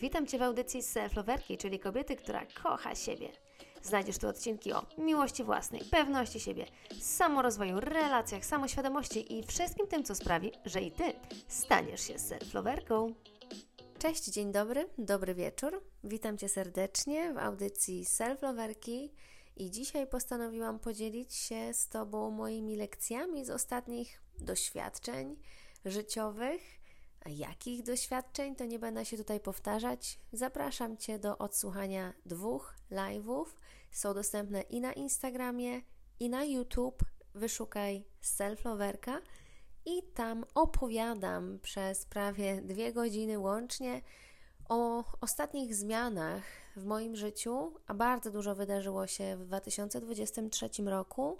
Witam Cię w audycji Self-Loverki, czyli kobiety, która kocha siebie. Znajdziesz tu odcinki o miłości własnej, pewności siebie, samorozwoju, relacjach, samoświadomości i wszystkim tym, co sprawi, że i Ty staniesz się self-loverką. Cześć, dzień dobry, dobry wieczór. Witam Cię serdecznie w audycji Self-Loverki i dzisiaj postanowiłam podzielić się z Tobą moimi lekcjami z ostatnich doświadczeń życiowych – a jakich doświadczeń, to nie będę się tutaj powtarzać. Zapraszam Cię do odsłuchania dwóch live'ów. Są dostępne i na Instagramie, i na YouTube. Wyszukaj Selfloverka i tam opowiadam przez prawie dwie godziny łącznie o ostatnich zmianach w moim życiu, a bardzo dużo wydarzyło się w 2023 roku.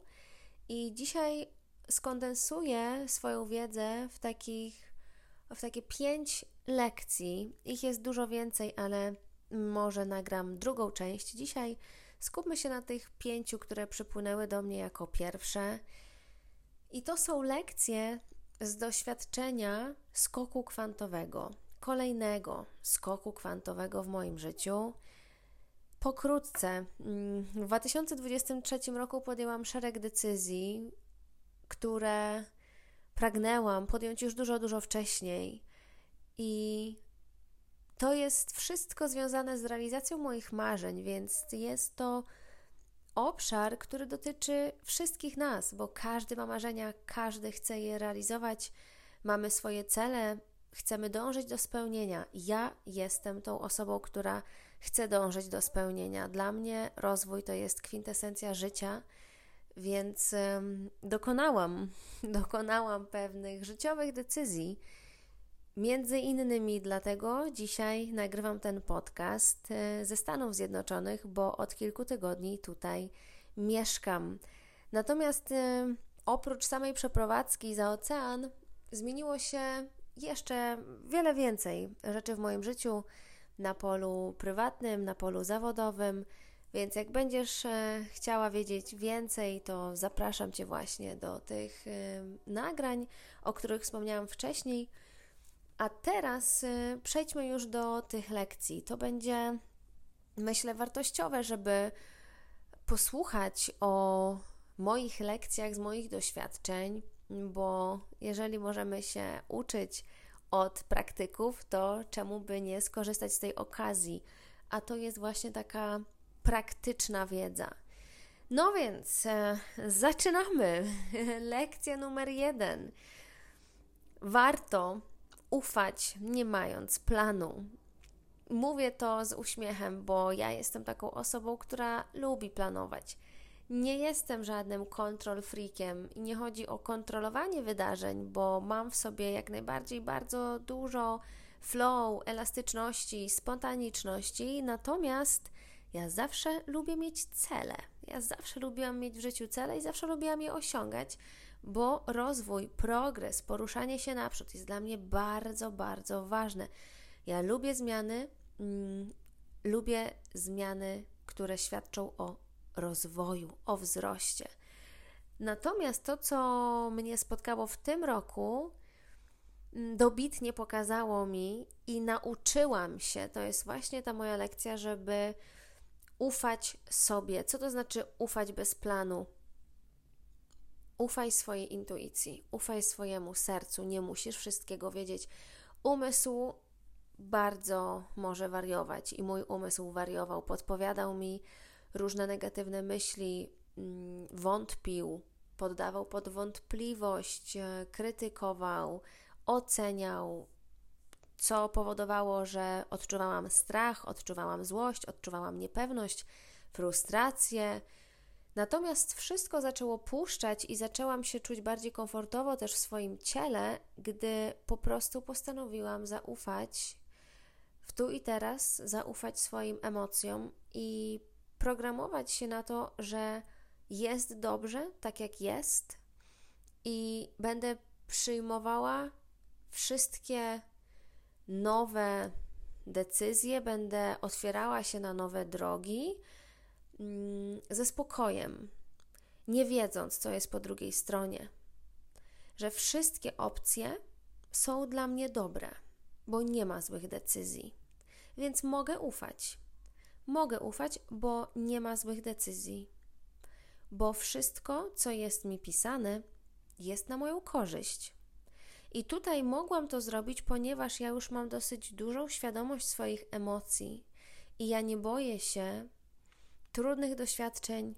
I dzisiaj skondensuję swoją wiedzę w takich w takie pięć lekcji. Ich jest dużo więcej, ale może nagram drugą część. Dzisiaj skupmy się na tych pięciu, które przypłynęły do mnie jako pierwsze. I to są lekcje z doświadczenia skoku kwantowego, kolejnego skoku kwantowego w moim życiu. Pokrótce, mm, w 2023 roku podjęłam szereg decyzji, które pragnęłam podjąć już dużo, dużo wcześniej. I to jest wszystko związane z realizacją moich marzeń, więc jest to obszar, który dotyczy wszystkich nas, bo każdy ma marzenia, każdy chce je realizować, mamy swoje cele, chcemy dążyć do spełnienia. Ja jestem tą osobą, która chce dążyć do spełnienia. Dla mnie rozwój to jest kwintesencja życia więc dokonałam, dokonałam pewnych życiowych decyzji. Między innymi dlatego dzisiaj nagrywam ten podcast e, ze Stanów Zjednoczonych, bo od kilku tygodni tutaj mieszkam. Natomiast oprócz samej przeprowadzki za ocean, zmieniło się jeszcze wiele więcej rzeczy w moim życiu na polu prywatnym, na polu zawodowym. Więc jak będziesz e, chciała wiedzieć więcej, to zapraszam Cię właśnie do tych e, nagrań, o których wspomniałam wcześniej. A teraz e, przejdźmy już do tych lekcji. To będzie, myślę, wartościowe, żeby posłuchać o moich lekcjach z moich doświadczeń, bo jeżeli możemy się uczyć od praktyków, to czemu by nie skorzystać z tej okazji? A to jest właśnie taka praktyczna wiedza. No więc e, zaczynamy. Lekcja numer jeden. Warto ufać, nie mając planu. Mówię to z uśmiechem, bo ja jestem taką osobą, która lubi planować. Nie jestem żadnym kontrol freakiem i nie chodzi o kontrolowanie wydarzeń, bo mam w sobie jak najbardziej bardzo dużo flow, elastyczności, spontaniczności, natomiast ja zawsze lubię mieć cele. Ja zawsze lubiłam mieć w życiu cele i zawsze lubiłam je osiągać, bo rozwój, progres, poruszanie się naprzód jest dla mnie bardzo, bardzo ważne. Ja lubię zmiany, mm, lubię zmiany, które świadczą o rozwoju, o wzroście. Natomiast to, co mnie spotkało w tym roku, mm, dobitnie pokazało mi i nauczyłam się, to jest właśnie ta moja lekcja, żeby ufać sobie. Co to znaczy ufać bez planu? Ufaj swojej intuicji, ufaj swojemu sercu, nie musisz wszystkiego wiedzieć. Umysł bardzo może wariować i mój umysł wariował, podpowiadał mi różne negatywne myśli, mm, wątpił, poddawał pod wątpliwość, e, krytykował, oceniał, co powodowało, że odczuwałam strach, odczuwałam złość, odczuwałam niepewność, frustrację. Natomiast wszystko zaczęło puszczać i zaczęłam się czuć bardziej komfortowo też w swoim ciele, gdy po prostu postanowiłam zaufać w tu i teraz, zaufać swoim emocjom i programować się na to, że jest dobrze, tak jak jest, i będę przyjmowała wszystkie nowe decyzje, będę otwierała się na nowe drogi mm, ze spokojem, nie wiedząc, co jest po drugiej stronie. Że wszystkie opcje są dla mnie dobre, bo nie ma złych decyzji. więc mogę ufać. Mogę ufać, bo nie ma złych decyzji. Bo wszystko, co jest mi pisane, jest na moją korzyść. I tutaj mogłam to zrobić, ponieważ ja już mam dosyć dużą świadomość swoich emocji i ja nie boję się trudnych doświadczeń.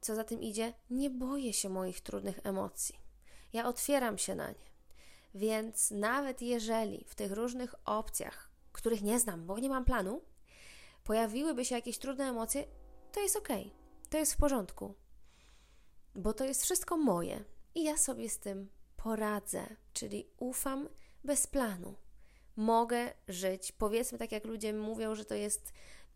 Co za tym idzie, nie boję się moich trudnych emocji. Ja otwieram się na nie. Więc nawet jeżeli w tych różnych opcjach, których nie znam, bo nie mam planu, pojawiłyby się jakieś trudne emocje, to jest ok, to jest w porządku, bo to jest wszystko moje i ja sobie z tym poradzę, czyli ufam bez planu. Mogę żyć, powiedzmy tak jak ludzie mówią, że to jest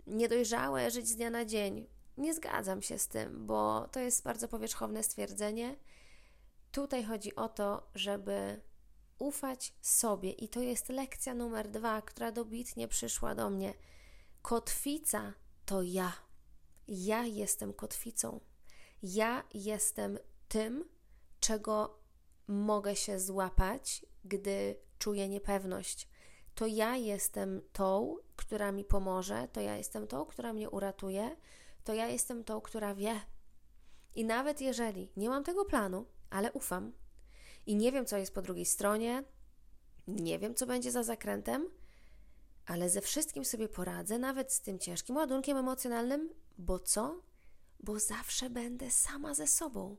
niedojrzałe żyć z dnia na dzień. Nie zgadzam się z tym, bo to jest bardzo powierzchowne stwierdzenie. Tutaj chodzi o to, żeby ufać sobie, i to jest lekcja numer dwa, która dobitnie przyszła do mnie. Kotwica to ja. Ja jestem kotwicą. Ja jestem tym, czego mogę się złapać, gdy czuję niepewność. To ja jestem tą, która mi pomoże, to ja jestem tą, która mnie uratuje, to ja jestem tą, która wie. I nawet jeżeli nie mam tego planu, ale ufam i nie wiem, co jest po drugiej stronie, nie wiem, co będzie za zakrętem, ale ze wszystkim sobie poradzę, nawet z tym ciężkim ładunkiem emocjonalnym, bo co? Bo zawsze będę sama ze sobą.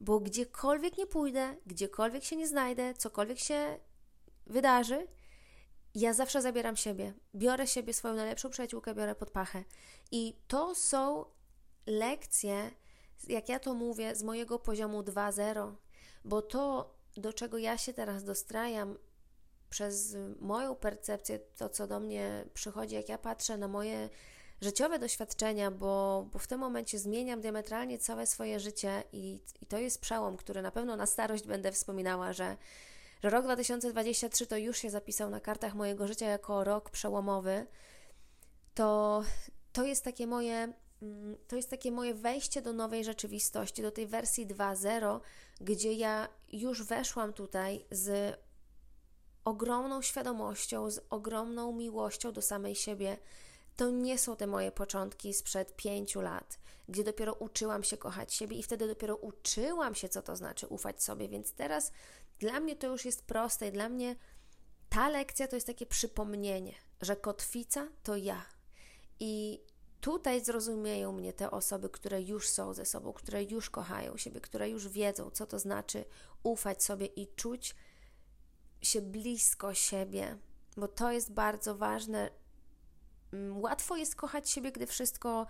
Bo gdziekolwiek nie pójdę, gdziekolwiek się nie znajdę, cokolwiek się wydarzy, ja zawsze zabieram siebie. Biorę siebie, swoją najlepszą przyjaciółkę, biorę pod pachę. I to są lekcje, jak ja to mówię, z mojego poziomu 2.0, bo to, do czego ja się teraz dostrajam przez moją percepcję, to co do mnie przychodzi, jak ja patrzę na moje życiowe doświadczenia, bo, bo w tym momencie zmieniam diametralnie całe swoje życie i, i to jest przełom, który na pewno na starość będę wspominała, że, że rok 2023 to już się zapisał na kartach mojego życia jako rok przełomowy. To, to jest takie moje mm, to jest takie moje wejście do nowej rzeczywistości, do tej wersji 2.0, gdzie ja już weszłam tutaj z ogromną świadomością, z ogromną miłością do samej siebie, to nie są te moje początki sprzed pięciu lat, gdzie dopiero uczyłam się kochać siebie i wtedy dopiero uczyłam się, co to znaczy ufać sobie. Więc teraz dla mnie to już jest proste i dla mnie ta lekcja to jest takie przypomnienie, że kotwica to ja. I tutaj zrozumieją mnie te osoby, które już są ze sobą, które już kochają siebie, które już wiedzą, co to znaczy ufać sobie i czuć się blisko siebie, bo to jest bardzo ważne, łatwo jest kochać siebie, gdy wszystko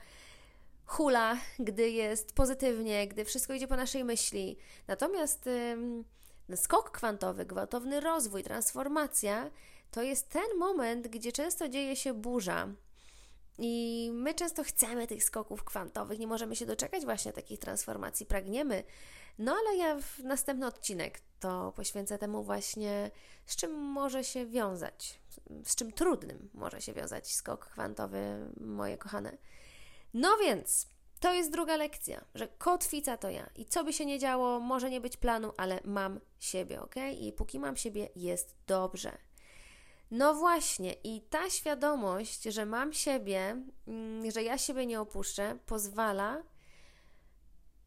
hula, gdy jest pozytywnie, gdy wszystko idzie po naszej myśli. Natomiast ym, skok kwantowy, gwałtowny rozwój, transformacja to jest ten moment, gdzie często dzieje się burza. I my często chcemy tych skoków kwantowych, nie możemy się doczekać właśnie takich transformacji, pragniemy. No ale ja w następny odcinek to poświęcę temu właśnie, z czym może się wiązać, z czym trudnym może się wiązać skok kwantowy, moje kochane. No więc, to jest druga lekcja, że kotwica to ja. I co by się nie działo, może nie być planu, ale mam siebie, ok? I póki mam siebie, jest dobrze. No właśnie, i ta świadomość, że mam siebie, mm, że ja siebie nie opuszczę, pozwala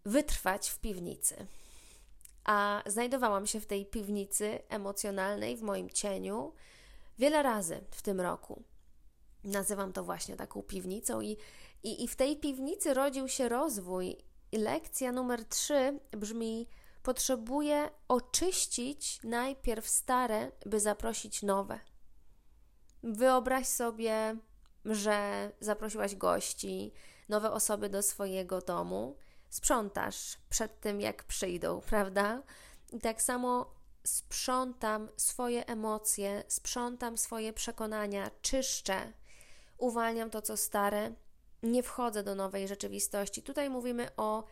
wytrwać w piwnicy. A znajdowałam się w tej piwnicy emocjonalnej, w moim cieniu, wiele razy w tym roku. Nazywam to właśnie taką piwnicą, i, i, i w tej piwnicy rodził się rozwój. I lekcja numer trzy brzmi: Potrzebuję oczyścić najpierw stare, by zaprosić nowe. Wyobraź sobie, że zaprosiłaś gości, nowe osoby do swojego domu, sprzątasz przed tym, jak przyjdą, prawda? I tak samo sprzątam swoje emocje, sprzątam swoje przekonania, czyszczę, uwalniam to, co stare, nie wchodzę do nowej rzeczywistości. Tutaj mówimy o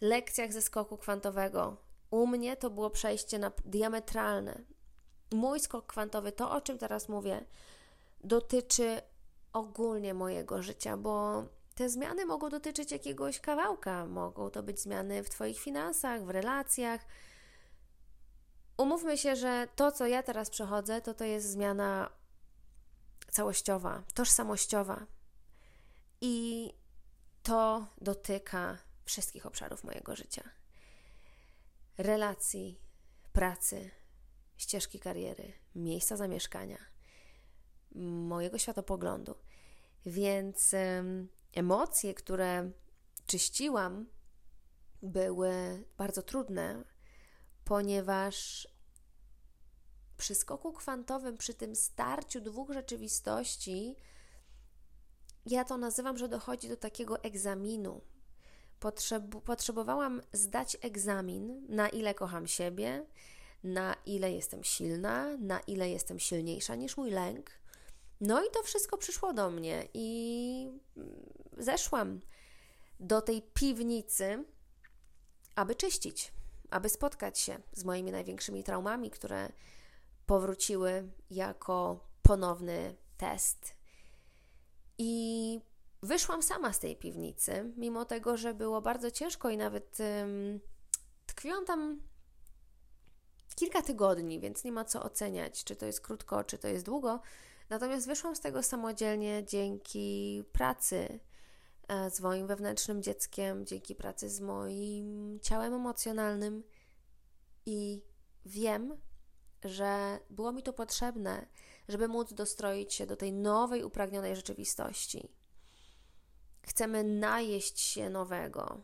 lekcjach ze skoku kwantowego. U mnie to było przejście na diametralne. Mój skok kwantowy, to o czym teraz mówię, dotyczy ogólnie mojego życia, bo te zmiany mogą dotyczyć jakiegoś kawałka, mogą to być zmiany w Twoich finansach, w relacjach, Umówmy się, że to, co ja teraz przechodzę, to to jest zmiana całościowa, tożsamościowa. I to dotyka wszystkich obszarów mojego życia: relacji, pracy, ścieżki kariery, miejsca zamieszkania, mojego światopoglądu. Więc emocje, które czyściłam, były bardzo trudne, ponieważ przy skoku kwantowym, przy tym starciu dwóch rzeczywistości, ja to nazywam, że dochodzi do takiego egzaminu. Potrzeb potrzebowałam zdać egzamin, na ile kocham siebie, na ile jestem silna, na ile jestem silniejsza niż mój lęk. No i to wszystko przyszło do mnie i zeszłam do tej piwnicy, aby czyścić, aby spotkać się z moimi największymi traumami, które powróciły jako ponowny test. I wyszłam sama z tej piwnicy, mimo tego, że było bardzo ciężko i nawet um, tkwiłam tam kilka tygodni, więc nie ma co oceniać, czy to jest krótko, czy to jest długo. Natomiast wyszłam z tego samodzielnie dzięki pracy e, z moim wewnętrznym dzieckiem, dzięki pracy z moim ciałem emocjonalnym i wiem, że było mi to potrzebne, żeby móc dostroić się do tej nowej, upragnionej rzeczywistości. Chcemy najeść się nowego,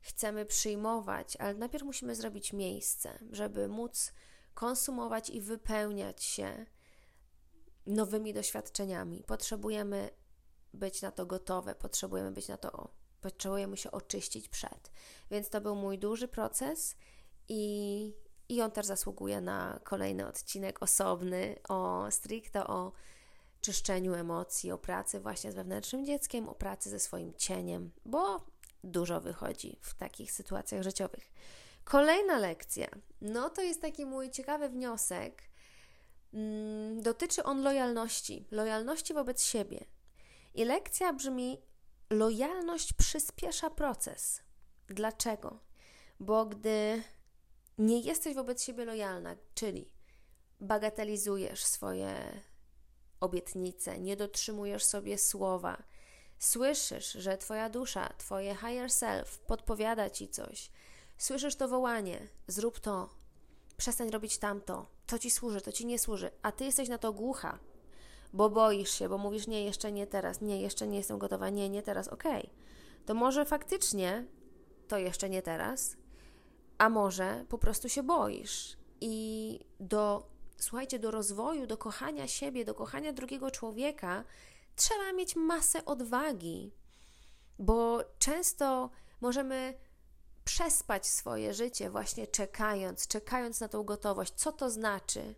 chcemy przyjmować, ale najpierw musimy zrobić miejsce, żeby móc konsumować i wypełniać się nowymi doświadczeniami. Potrzebujemy być na to gotowe, potrzebujemy być na to, potrzebujemy się oczyścić przed. Więc to był mój duży proces i, i on też zasługuje na kolejny odcinek osobny o stricte o czyszczeniu emocji, o pracy właśnie z wewnętrznym dzieckiem, o pracy ze swoim cieniem, bo dużo wychodzi w takich sytuacjach życiowych. Kolejna lekcja, no to jest taki mój ciekawy wniosek. Mm, dotyczy on lojalności, lojalności wobec siebie. I lekcja brzmi: lojalność przyspiesza proces. Dlaczego? Bo gdy nie jesteś wobec siebie lojalna, czyli bagatelizujesz swoje obietnice, nie dotrzymujesz sobie słowa, słyszysz, że Twoja dusza, Twoje higher self podpowiada Ci coś, słyszysz to wołanie: zrób to, przestań robić tamto, to Ci służy, to Ci nie służy, a Ty jesteś na to głucha, bo boisz się, bo mówisz: Nie, jeszcze nie teraz, nie, jeszcze nie jestem gotowa, nie, nie teraz, okej. Okay. To może faktycznie to jeszcze nie teraz, a może po prostu się boisz. I do, słuchajcie, do rozwoju, do kochania siebie, do kochania drugiego człowieka trzeba mieć masę odwagi, bo często możemy przespać swoje życie właśnie czekając, czekając na tą gotowość. Co to znaczy,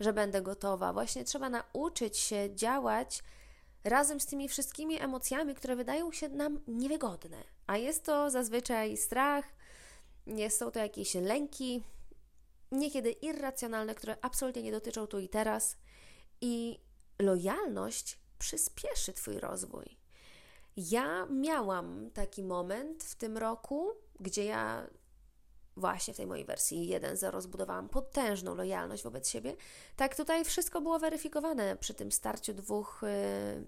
że będę gotowa? Właśnie trzeba nauczyć się działać razem z tymi wszystkimi emocjami, które wydają się nam niewygodne. A jest to zazwyczaj strach, nie są to jakieś lęki, niekiedy irracjonalne, które absolutnie nie dotyczą tu i teraz. I lojalność przyspieszy Twój rozwój. Ja miałam taki moment w tym roku, gdzie ja właśnie w tej mojej wersji 1.0 zbudowałam potężną lojalność wobec siebie. Tak, tutaj wszystko było weryfikowane przy tym starciu dwóch yy,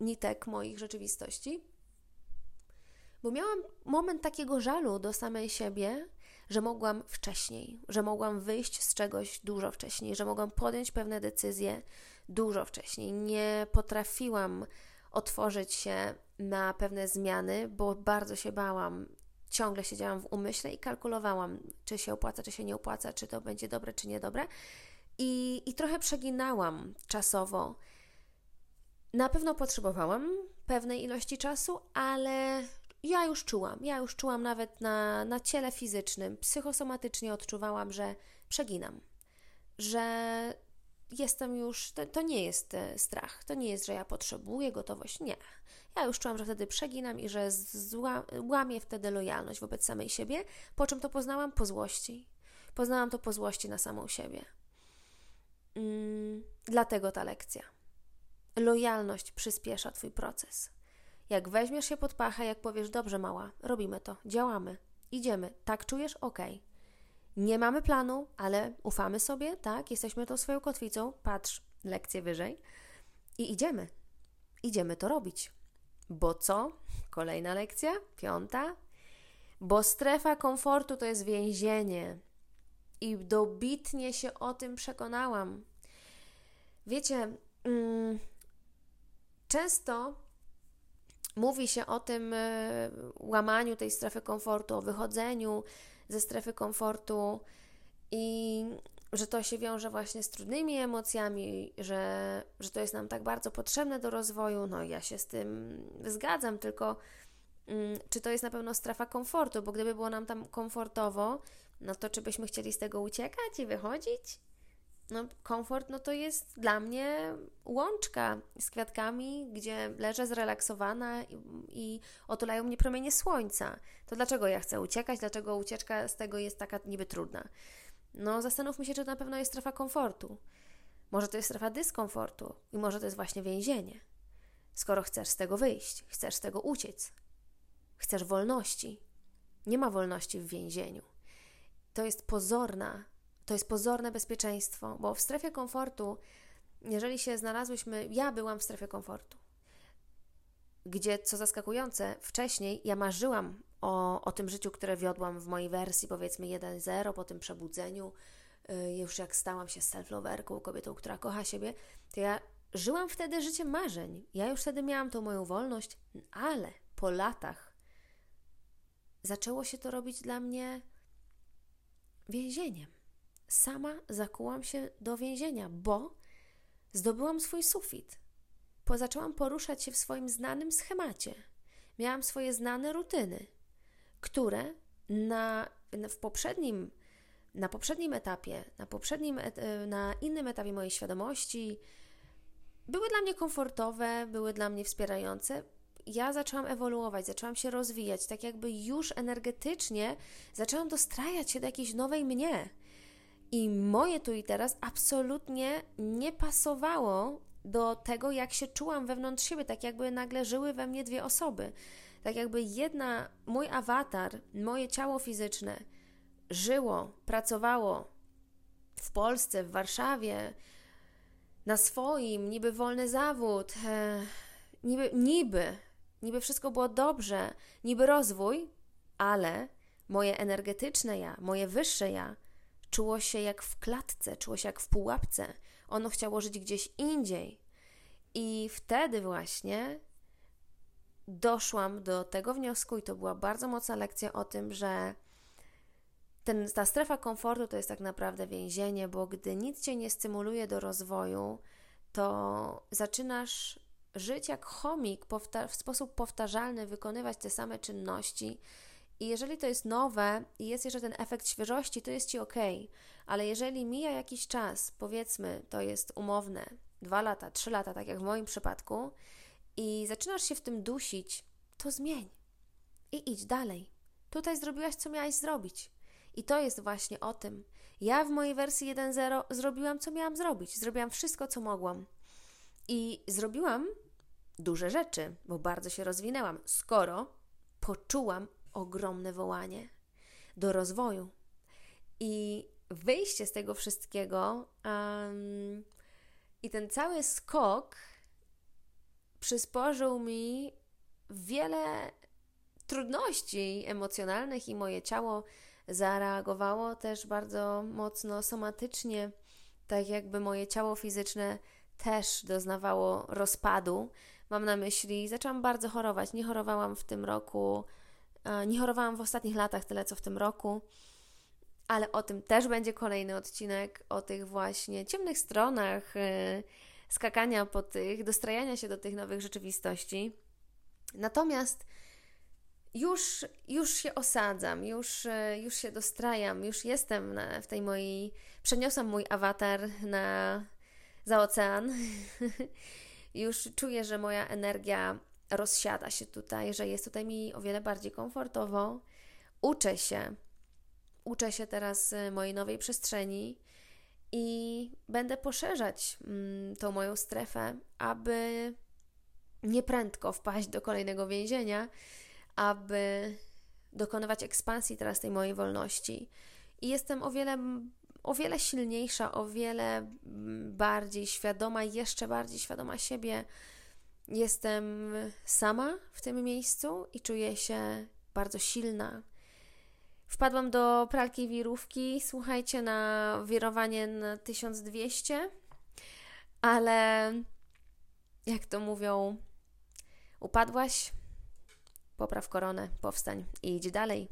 nitek moich rzeczywistości. Bo miałam moment takiego żalu do samej siebie, że mogłam wcześniej, że mogłam wyjść z czegoś dużo wcześniej, że mogłam podjąć pewne decyzje dużo wcześniej. Nie potrafiłam otworzyć się na pewne zmiany, bo bardzo się bałam. Ciągle siedziałam w umyśle i kalkulowałam, czy się opłaca, czy się nie opłaca, czy to będzie dobre, czy niedobre. I, i trochę przeginałam czasowo. Na pewno potrzebowałam pewnej ilości czasu, ale ja już czułam, ja już czułam nawet na, na ciele fizycznym, psychosomatycznie odczuwałam, że przeginam, że jestem już, to, to, nie jest e, strach, to nie jest, że ja potrzebuję gotowość, nie. Ja już czułam, że wtedy przeginam i że zła, łamię wtedy lojalność wobec samej siebie, po czym to poznałam po złości. Poznałam to po złości na samą siebie. Mm, dlatego ta lekcja. Lojalność przyspiesza Twój proces. Jak weźmiesz się pod pachę, jak powiesz, dobrze mała, robimy to, działamy, idziemy, tak czujesz, okej. Okay. Nie mamy planu, ale ufamy sobie, tak, jesteśmy tą swoją kotwicą, patrz, lekcję wyżej. I idziemy. Idziemy to robić. Bo co? Kolejna lekcja, piąta. Bo strefa komfortu to jest więzienie. I dobitnie się o tym przekonałam. Wiecie, mm, często mówi się o tym y, łamaniu tej strefy komfortu, o wychodzeniu ze strefy komfortu i że to się wiąże właśnie z trudnymi emocjami, że, że to jest nam tak bardzo potrzebne do rozwoju. No, ja się z tym zgadzam, tylko mm, czy to jest na pewno strefa komfortu? Bo gdyby było nam tam komfortowo, no to czy byśmy chcieli z tego uciekać i wychodzić? No, komfort no to jest dla mnie łączka z kwiatkami, gdzie leżę zrelaksowana i, i otulają mnie promienie słońca. To dlaczego ja chcę uciekać? Dlaczego ucieczka z tego jest taka niby trudna? No, zastanówmy się, czy to na pewno jest strefa komfortu. Może to jest strefa dyskomfortu i może to jest właśnie więzienie. Skoro chcesz z tego wyjść, chcesz z tego uciec, chcesz wolności. Nie ma wolności w więzieniu. To jest pozorna, to jest pozorne bezpieczeństwo, bo w strefie komfortu, jeżeli się znalazłyśmy, ja byłam w strefie komfortu, gdzie, co zaskakujące, wcześniej ja marzyłam o, o tym życiu, które wiodłam w mojej wersji, powiedzmy 1.0, po tym przebudzeniu, yy, już jak stałam się self-loverką, kobietą, która kocha siebie, to ja żyłam wtedy życiem marzeń. Ja już wtedy miałam tą moją wolność, ale po latach zaczęło się to robić dla mnie więzieniem. Sama zakułam się do więzienia, bo zdobyłam swój sufit. Zaczęłam poruszać się w swoim znanym schemacie. Miałam swoje znane rutyny które na, w poprzednim, na poprzednim etapie, na, poprzednim, e, na innym etapie mojej świadomości były dla mnie komfortowe, były dla mnie wspierające. Ja zaczęłam ewoluować, zaczęłam się rozwijać, tak jakby już energetycznie zaczęłam dostrajać się do jakiejś nowej mnie. I moje tu i teraz absolutnie nie pasowało do tego, jak się czułam wewnątrz siebie, tak jakby nagle żyły we mnie dwie osoby. Tak jakby jedna, mój awatar, moje ciało fizyczne żyło, pracowało w Polsce, w Warszawie, na swoim, niby wolny zawód, e, niby, niby, niby wszystko było dobrze, niby rozwój, ale moje energetyczne ja, moje wyższe ja czuło się jak w klatce, czuło się jak w pułapce. Ono chciało żyć gdzieś indziej. I wtedy właśnie doszłam do tego wniosku, i to była bardzo mocna lekcja o tym, że ten, ta strefa komfortu to jest tak naprawdę więzienie, bo gdy nic cię nie stymuluje do rozwoju, to zaczynasz żyć jak chomik, w sposób powtarzalny, wykonywać te same czynności. I jeżeli to jest nowe i jest jeszcze ten efekt świeżości, to jest ci ok, ale jeżeli mija jakiś czas, powiedzmy, to jest umowne, dwa lata, trzy lata, tak jak w moim przypadku, i zaczynasz się w tym dusić, to zmień i idź dalej. Tutaj zrobiłaś, co miałaś zrobić. I to jest właśnie o tym. Ja w mojej wersji 1.0 zrobiłam, co miałam zrobić. Zrobiłam wszystko, co mogłam. I zrobiłam duże rzeczy, bo bardzo się rozwinęłam, skoro poczułam ogromne wołanie do rozwoju. I wyjście z tego wszystkiego um, i ten cały skok przysporzył mi wiele trudności emocjonalnych i moje ciało zareagowało też bardzo mocno somatycznie, tak jakby moje ciało fizyczne też doznawało rozpadu. Mam na myśli, zaczęłam bardzo chorować. Nie chorowałam w tym roku, nie chorowałam w ostatnich latach tyle co w tym roku, ale o tym też będzie kolejny odcinek, o tych właśnie ciemnych stronach y, skakania po tych, dostrajania się do tych nowych rzeczywistości. Natomiast już, już się osadzam, już, e, już się dostrajam, już jestem na, w tej mojej. Przeniosłam mój awatar na, za ocean. już czuję, że moja energia rozsiada się tutaj, że jest tutaj mi o wiele bardziej komfortowo. Uczę się. Uczę się teraz e, mojej nowej przestrzeni i będę poszerzać mm, tą moją strefę, aby nieprędko wpaść do kolejnego więzienia, aby dokonywać ekspansji teraz tej mojej wolności. I jestem o wiele o wiele silniejsza, o wiele bardziej świadoma, jeszcze bardziej świadoma siebie. Jestem sama w tym miejscu i czuję się bardzo silna. Wpadłam do pralki wirówki, słuchajcie, na wirowanie na 1200, ale jak to mówią, upadłaś, popraw koronę, powstań i idź dalej.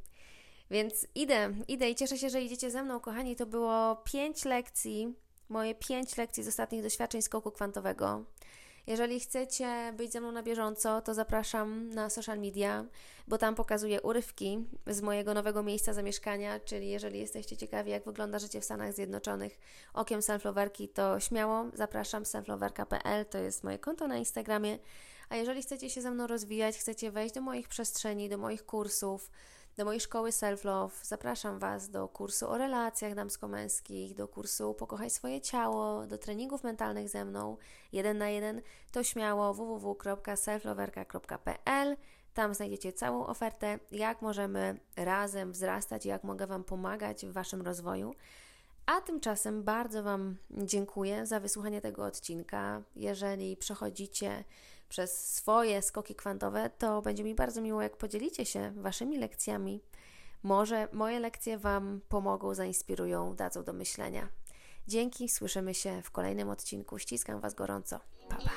Więc idę, idę i cieszę się, że idziecie ze mną, kochani. To było pięć lekcji, moje pięć lekcji z ostatnich doświadczeń skoku kwantowego. Jeżeli chcecie być ze mną na bieżąco, to zapraszam na social media, bo tam pokazuję urywki z mojego nowego miejsca zamieszkania, czyli jeżeli jesteście ciekawi, jak wygląda życie w Stanach Zjednoczonych okiem selflowerki, to śmiało zapraszam selflowerka.pl, to jest moje konto na Instagramie. A jeżeli chcecie się ze mną rozwijać, chcecie wejść do moich przestrzeni, do moich kursów, do mojej szkoły Self-Love. Zapraszam Was do kursu o relacjach damsko-męskich, do kursu Pokochaj swoje ciało, do treningów mentalnych ze mną, jeden na jeden. To śmiało www.selfloverka.pl. Tam znajdziecie całą ofertę, jak możemy razem wzrastać, jak mogę Wam pomagać w Waszym rozwoju. A tymczasem bardzo Wam dziękuję za wysłuchanie tego odcinka. Jeżeli przechodzicie przez swoje skoki kwantowe, to będzie mi bardzo miło, jak podzielicie się Waszymi lekcjami. Może moje lekcje Wam pomogą, zainspirują, dadzą do myślenia. Dzięki, słyszymy się w kolejnym odcinku. Ściskam Was gorąco. Pa, pa.